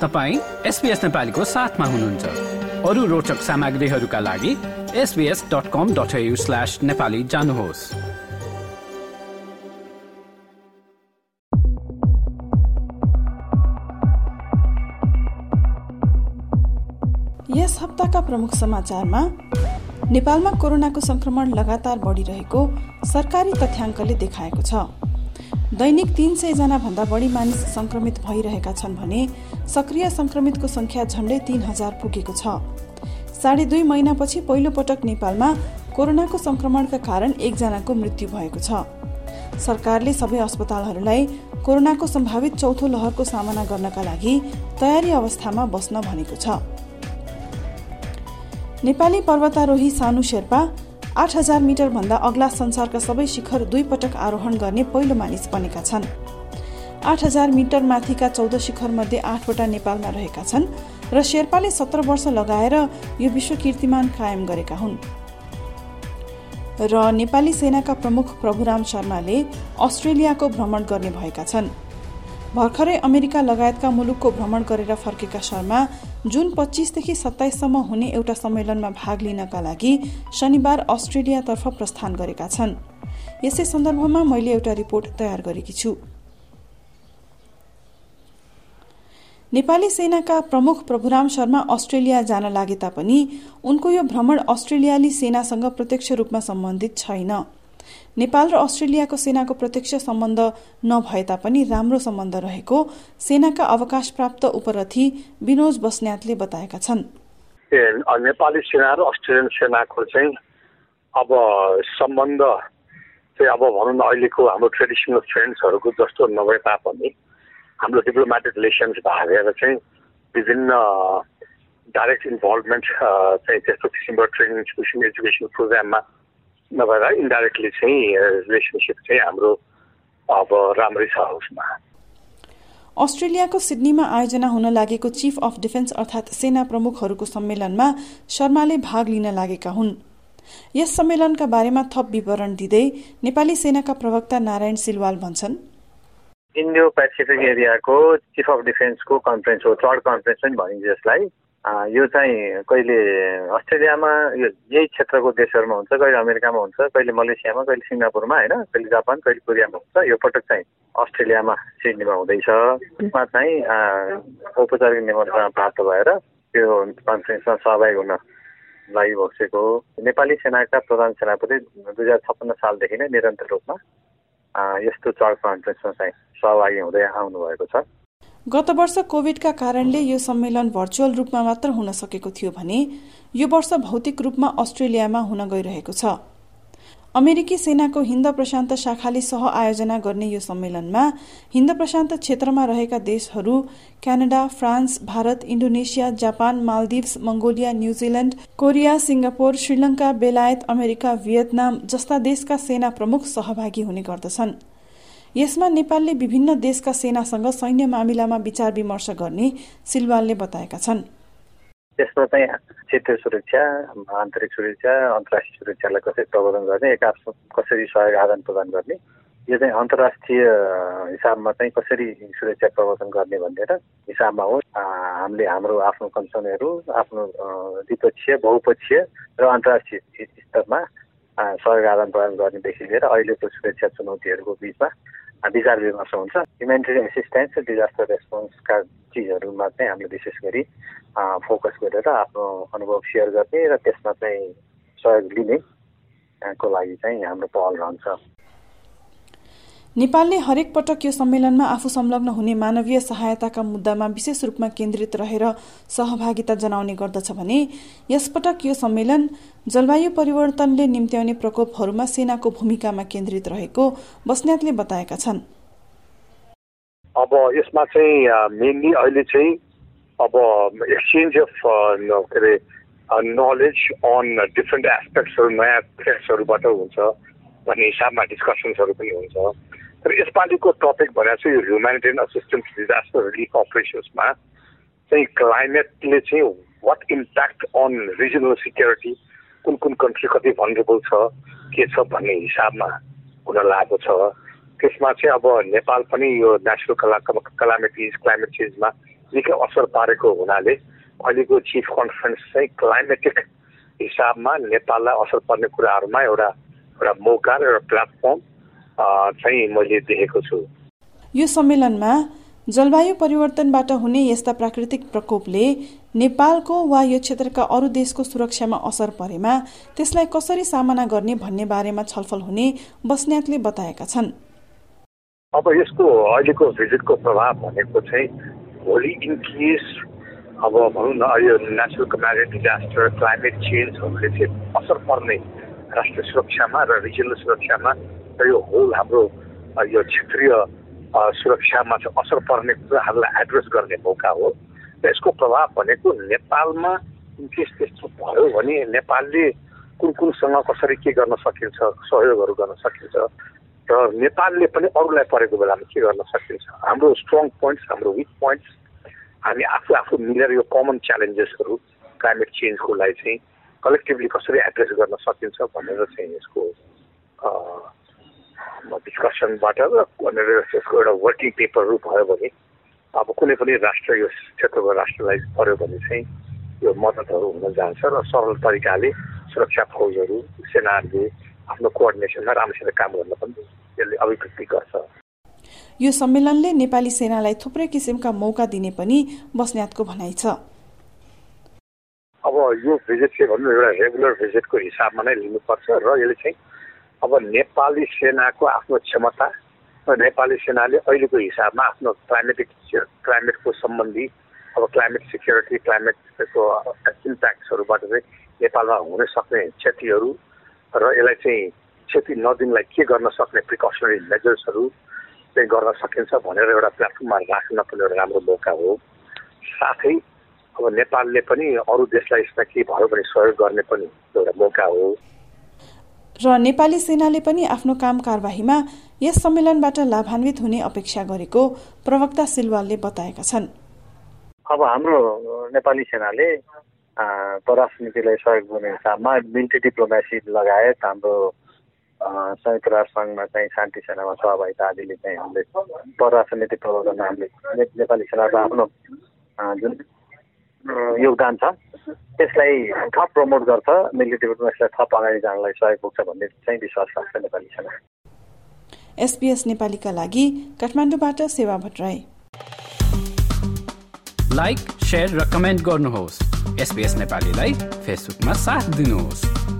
तपाईँ एसपिएस नेपालीको साथमा हुनुहुन्छ। अरू रोचक सामग्रीहरूका लागि SBS dot com dot slash Nepali जानुहोस्। यस हप्ताका प्रमुख समाचारमा नेपालमा कोरोनाको संक्रमण लगातार बढ़िरहेको सरकारी तथ्याङ्कले देखाएको छ। दैनिक तीन सयजना भन्दा बढी मानिस संक्रमित भइरहेका छन् भने सक्रिय संक्रमितको संख्या झण्डै तीन हजार पुगेको छ। साढे दुई महिनापछि पहिलो पटक नेपालमा कोरोनाको संक्रमणका कारण एकजनाको मृत्यु भएको छ। सरकारले सबै अस्पतालहरूलाई कोरोनाको सम्भावित चौथो लहरको सामना गर्नका लागि तयारी अवस्थामा बस्न भनेको छ। नेपाली पर्वतारोही सानु शेर्पा आठ हजार मिटर भन्दा अग्ला संसारका सबै शिखर दुई पटक आरोहण गर्ने पहिलो मानिस बनेका छन्। आठ हजार मिटर माथिका चौध शिखर मध्ये आठवटा नेपालमा रहेका छन् र शेर्पाले सत्र वर्ष लगाएर यो विश्व कीर्तिमान कायम गरेका हुन्। र नेपाली सेनाका प्रमुख प्रभुराम शर्माले अस्ट्रेलियाको भ्रमण गर्ने भएका छन्। भर्खरै अमेरिका लगायतका मुलुकको भ्रमण गरेर फर्केका शर्मा जुन पच्चिसदेखि सत्ताइससम्म हुने एउटा सम्मेलनमा भाग लिनका लागि शनिबार अस्ट्रेलियातर्फ प्रस्थान गरेका छन्। यसै सन्दर्भमा मैले एउटा रिपोर्ट तयार गरेकी छु। नेपाली सेनाका प्रमुख प्रभुराम शर्मा अस्ट्रेलिया जान लागे तापनि उनको यो भ्रमण अस्ट्रेलियाली सेनासँग प्रत्यक्ष रूपमा सम्बन्धित छैन। नेपाल र अस्ट्रेलियाको सेनाको प्रत्यक्ष सम्बन्ध नभए तापनि राम्रो सम्बन्ध रहेको सेनाका अवकाश प्राप्त उपरथी विनोज बस्नेतले बताएका छन्। नेपाली सेना र अस्ट्रेलियन सेनाको चाहिँ अब सम्बन्ध चाहिँ अब भनौँ न अहिलेको हाम्रो ट्रेडिसनल फ्रेन्ड्सहरूको जस्तो नभए तापनि हाम्रो डिप्लोमेटिक रिलेसन्स भएर चाहिँ विभिन्न डाइरेक्ट इन्भल्भमेन्ट चाहिँ त्यस्तो किसिमको ट्रेनिङ एजुकेसन प्रोग्राममा नभएर इन्डाइरेक्टली चाहिँ रिलेसनसिप चाहिँ हाम्रो अब राम्रै छ उसमा। अस्ट्रेलियाको सिडनीमा आयोजना हुन लागेको चीफ अफ डिफेन्स अर्थात सेना प्रमुखहरूको सम्मेलनमा शर्माले भाग लिन लागेका हुन्। यस सम्मेलनका बारेमा थप विवरण दिँदै नेपाली सेनाका प्रवक्ता नारायण सिलवाल भन्छन्। इन्डो पेसिफिक एरियाको चिफ अफ डिफेन्सको कन्फरेन्स हो थर्ड कन्फरेन्स पनि भनिन्छ यसलाई। यो चाहिँ कहिले अस्ट्रेलियामा यो यही क्षेत्रको देशहरूमा हुन्छ कहिले अमेरिकामा हुन्छ कहिले मलेसियामा कहिले सिङ्गापुरमा होइन? कहिले जापान कहिले कोरियामा हुन्छ। यो पटक चाहिँ अस्ट्रेलियामा सिडनीमा हुँदैछ। त्यसमा चाहिँ औपचारिक निमन्त्रणा प्राप्त भएर त्यो कन्फरेन्समा सहभागी हुन लागि बसेको नेपाली सेनाका प्रधान सेनापति दुई हजार छप्पन्न सालदेखि नै निरन्तर रूपमा यस्तो चर्च कन्फरेन्समा चाहिँ सहभागी हुँदै आउनुभएको छ। गत वर्ष कोविडका कारणले यो सम्मेलन भर्चुअल रूपमा मात्र हुन सकेको थियो भने यो वर्ष भौतिक रूपमा अस्ट्रेलियामा हुन गइरहेको छ। अमेरिकी सेनाको हिन्द प्रशान्त शाखाले सह आयोजना गर्ने यो सम्मेलनमा हिन्द प्रशान्त क्षेत्रमा रहेका देशहरू Canada France Bharat Indonesia Japan Maldives Mongolia New Zealand Korea Singapore Sri Lanka बेलायत अमेरिका भियतनाम जस्ता देशका सेना प्रमुख सहभागी हुने गर्दछन्। यसमा नेपालले विभिन्न देशका सेनासँग सैन्य मामिलामा विचार विमर्श गर्ने सिलवालले बताएका छन्। त्यसमा चाहिँ क्षेत्रीय सुरक्षा आन्तरिक सुरक्षा अन्तर्राष्ट्रिय सुरक्षालाई कसरी प्रबन्धन गर्ने एक कसरी सहयोग आदान प्रदान गर्ने यो चाहिँ अन्तर्राष्ट्रिय हिसाबमा चाहिँ कसरी सुरक्षा प्रबन्धन गर्ने भनेर हिसाबमा हो। हामीले हाम्रो आफ्नो कन्सर्नहरू आफ्नो द्विपक्षीय बहुपक्षीय र अन्तर्राष्ट्रिय स्तरमा सहयोग आदान प्रदान गर्नेदेखि लिएर अहिलेको सुरक्षा चुनौतीहरूको बिचमा विचार विमर्श हुन्छ। ह्युमेनिटेरियन एसिस्टेन्स र डिजास्टर रेस्पोन्सका चिजहरूमा चाहिँ हामीले विशेष गरी फोकस गरेर आफ्नो अनुभव सेयर गर्ने र त्यसमा चाहिँ सहयोग लिने को लागि चाहिँ हाम्रो पहल रहन्छ। नेपालले हरेक पटक यो सम्मेलनमा आफू संलग्न हुने मानवीय सहायताका मुद्दामा विशेष रूपमा केन्द्रित रहेर सहभागिता जनाउने गर्दछ भने यसपटक यो सम्मेलन जलवायु परिवर्तनले निम्त्याउने प्रकोपहरूमा सेनाको भूमिकामा केन्द्रित रहेको बस्नेतले बताएका छन्। अब यसमा चाहिँ मेनली अहिले चाहिँ अब एक्सचेन्ज अफ के अरे नलेज अन डिफ्रेन्ट एस्पेक्ट्सहरू नयाँ एस्पेक्ट्सहरूबाट हुन्छ भन्ने हिसाबमा डिस्कसन्सहरू पनि हुन्छ। तर यसपालिको टपिक भनेको चाहिँ यो ह्युमेनिटेरियन असिस्टेन्स डिजास्टर रिलिफ अपरेसन्समा चाहिँ क्लाइमेटले चाहिँ what impact on regional security कुन कुन कन्ट्री कति भनरेबल छ के छ भन्ने हिसाबमा हुन लागेको छ। त्यसमा चाहिँ अब नेपाल पनि यो नेचुरल कला कलामिटिज क्लाइमेट चेन्जमा निकै असर पारेको हुनाले अहिलेको चिफ कन्फरेन्स चाहिँ क्लाइमेटिक हिसाबमा नेपाललाई असर पर्ने कुराहरूमा एउटा एउटा मौका र एउटा प्लेटफर्म चाहिँ मैले देखेको छु। यो सम्मेलनमा जलवायु परिवर्तनबाट हुने यस्ता प्राकृतिक प्रकोपले नेपालको वा यो क्षेत्रका अरू देशको सुरक्षामा असर परेमा त्यसलाई कसरी सामना गर्ने भन्ने बारेमा छलफल हुने बस्नेतले बताएका छन्। अब यसको अहिलेको भिजिटको प्रभाव भनेको चाहिँ भोलि इन केस अब भनौँ न यो नेचुरल कम्यारिट डिजास्टर क्लाइमेट चेन्जहरूले चाहिँ असर पर्ने राष्ट्रिय सुरक्षामा र रिजनल सुरक्षामा र यो होल हाम्रो यो क्षेत्रीय सुरक्षामा चाहिँ असर पर्ने कुराहरूलाई एड्रेस गर्ने मौका हो र यसको प्रभाव भनेको नेपालमा इनकेस त्यस्तो भयो भने नेपालले कुन कुनसँग कसरी के गर्न सकिन्छ सहयोगहरू गर्न सकिन्छ र नेपालले पनि अरूलाई परेको बेलामा के गर्न सकिन्छ हाम्रो स्ट्रङ पोइन्ट्स हाम्रो विक पोइन्ट्स हामी आफू आफू मिलेर यो कमन च्यालेन्जेसहरू क्लाइमेट चेन्जको लागि चाहिँ कलेक्टिभली कसरी एड्रेस गर्न सकिन्छ भनेर चाहिँ यसको डिस्कसनबाट भनेर यसको एउटा वर्किङ पेपरहरू भयो भने अब कुनै पनि राष्ट्र यो क्षेत्रको राष्ट्रलाई पर्यो भने चाहिँ यो मद्दतहरू हुन जान्छ र सरल तरिकाले सुरक्षा फौजहरू सेनाहरूले आफ्नो कोअर्डिनेसनमा राम्रोसित काम गर्न पनि यसले अभिव्यक्ति गर्छ। यो सम्मेलनले नेपाली सेनालाई थुप्रै किसिमका मौका दिने पनि बस्नेतको भनाइ छ। अब यो भिजिट चाहिँ भन्नु एउटा रेगुलर भिजिटको हिसाबमा नै लिनुपर्छ र यसले चाहिँ अब नेपाली सेनाको आफ्नो क्षमता र नेपाली सेनाले अहिलेको हिसाबमा आफ्नो क्लाइमेटिक क्लाइमेटको सम्बन्धी अब क्लाइमेट सिक्योरिटी क्लाइमेटको इम्प्याक्ट्सहरूबाट चाहिँ नेपालमा हुन सक्ने क्षतिहरू र यसलाई चाहिँ क्षति नदिनलाई के गर्न सक्ने प्रिकसनरी मेजर्सहरू चाहिँ गर्न सकिन्छ भनेर एउटा प्लेटफर्ममा राख्न पनि एउटा राम्रो मौका हो। साथै अब नेपालले पनि अरू देशलाई यसमा के भयो भने सहयोग गर्ने पनि एउटा मौका हो। र नेपाली सेनाले पनि आफ्नो काम कारवाहीमा यस सम्मेलनबाट लाभान्वित हुने अपेक्षा गरेको प्रवक्ता सिलवालले बताएका छन्। अब हाम्रो नेपाली सेनाले परराष्ट्र नीतिलाई सहयोग गर्ने हिसाबमा मिलिट्री डिप्लोमेसी लगायत हाम्रो संयुक्त राष्ट्र सङ्घमा चाहिँ शान्ति सेनामा सहभागिता आदिले चाहिँ हामीले परराष्ट्र नीति प्रवर्तन हामीले नेपाली सेनाको आफ्नो जुन योगदान छ। त्यसलाई थप प्रमोट गर्छ। मिलिट्री डिप्लोमेसीलाई थप अगाडि जानलाई सहयोग पुग्छ भन्ने चाहिँ विश्वास नेपाली सेना। एसपीएस नेपालीका लागि काठमाडौँबाट सेवा भट्टराई। लाइक र कमेन्ट गर्नुहोस्। एसपीएस नेपालीलाई फेसबुकमा साथ दिनुहोस्।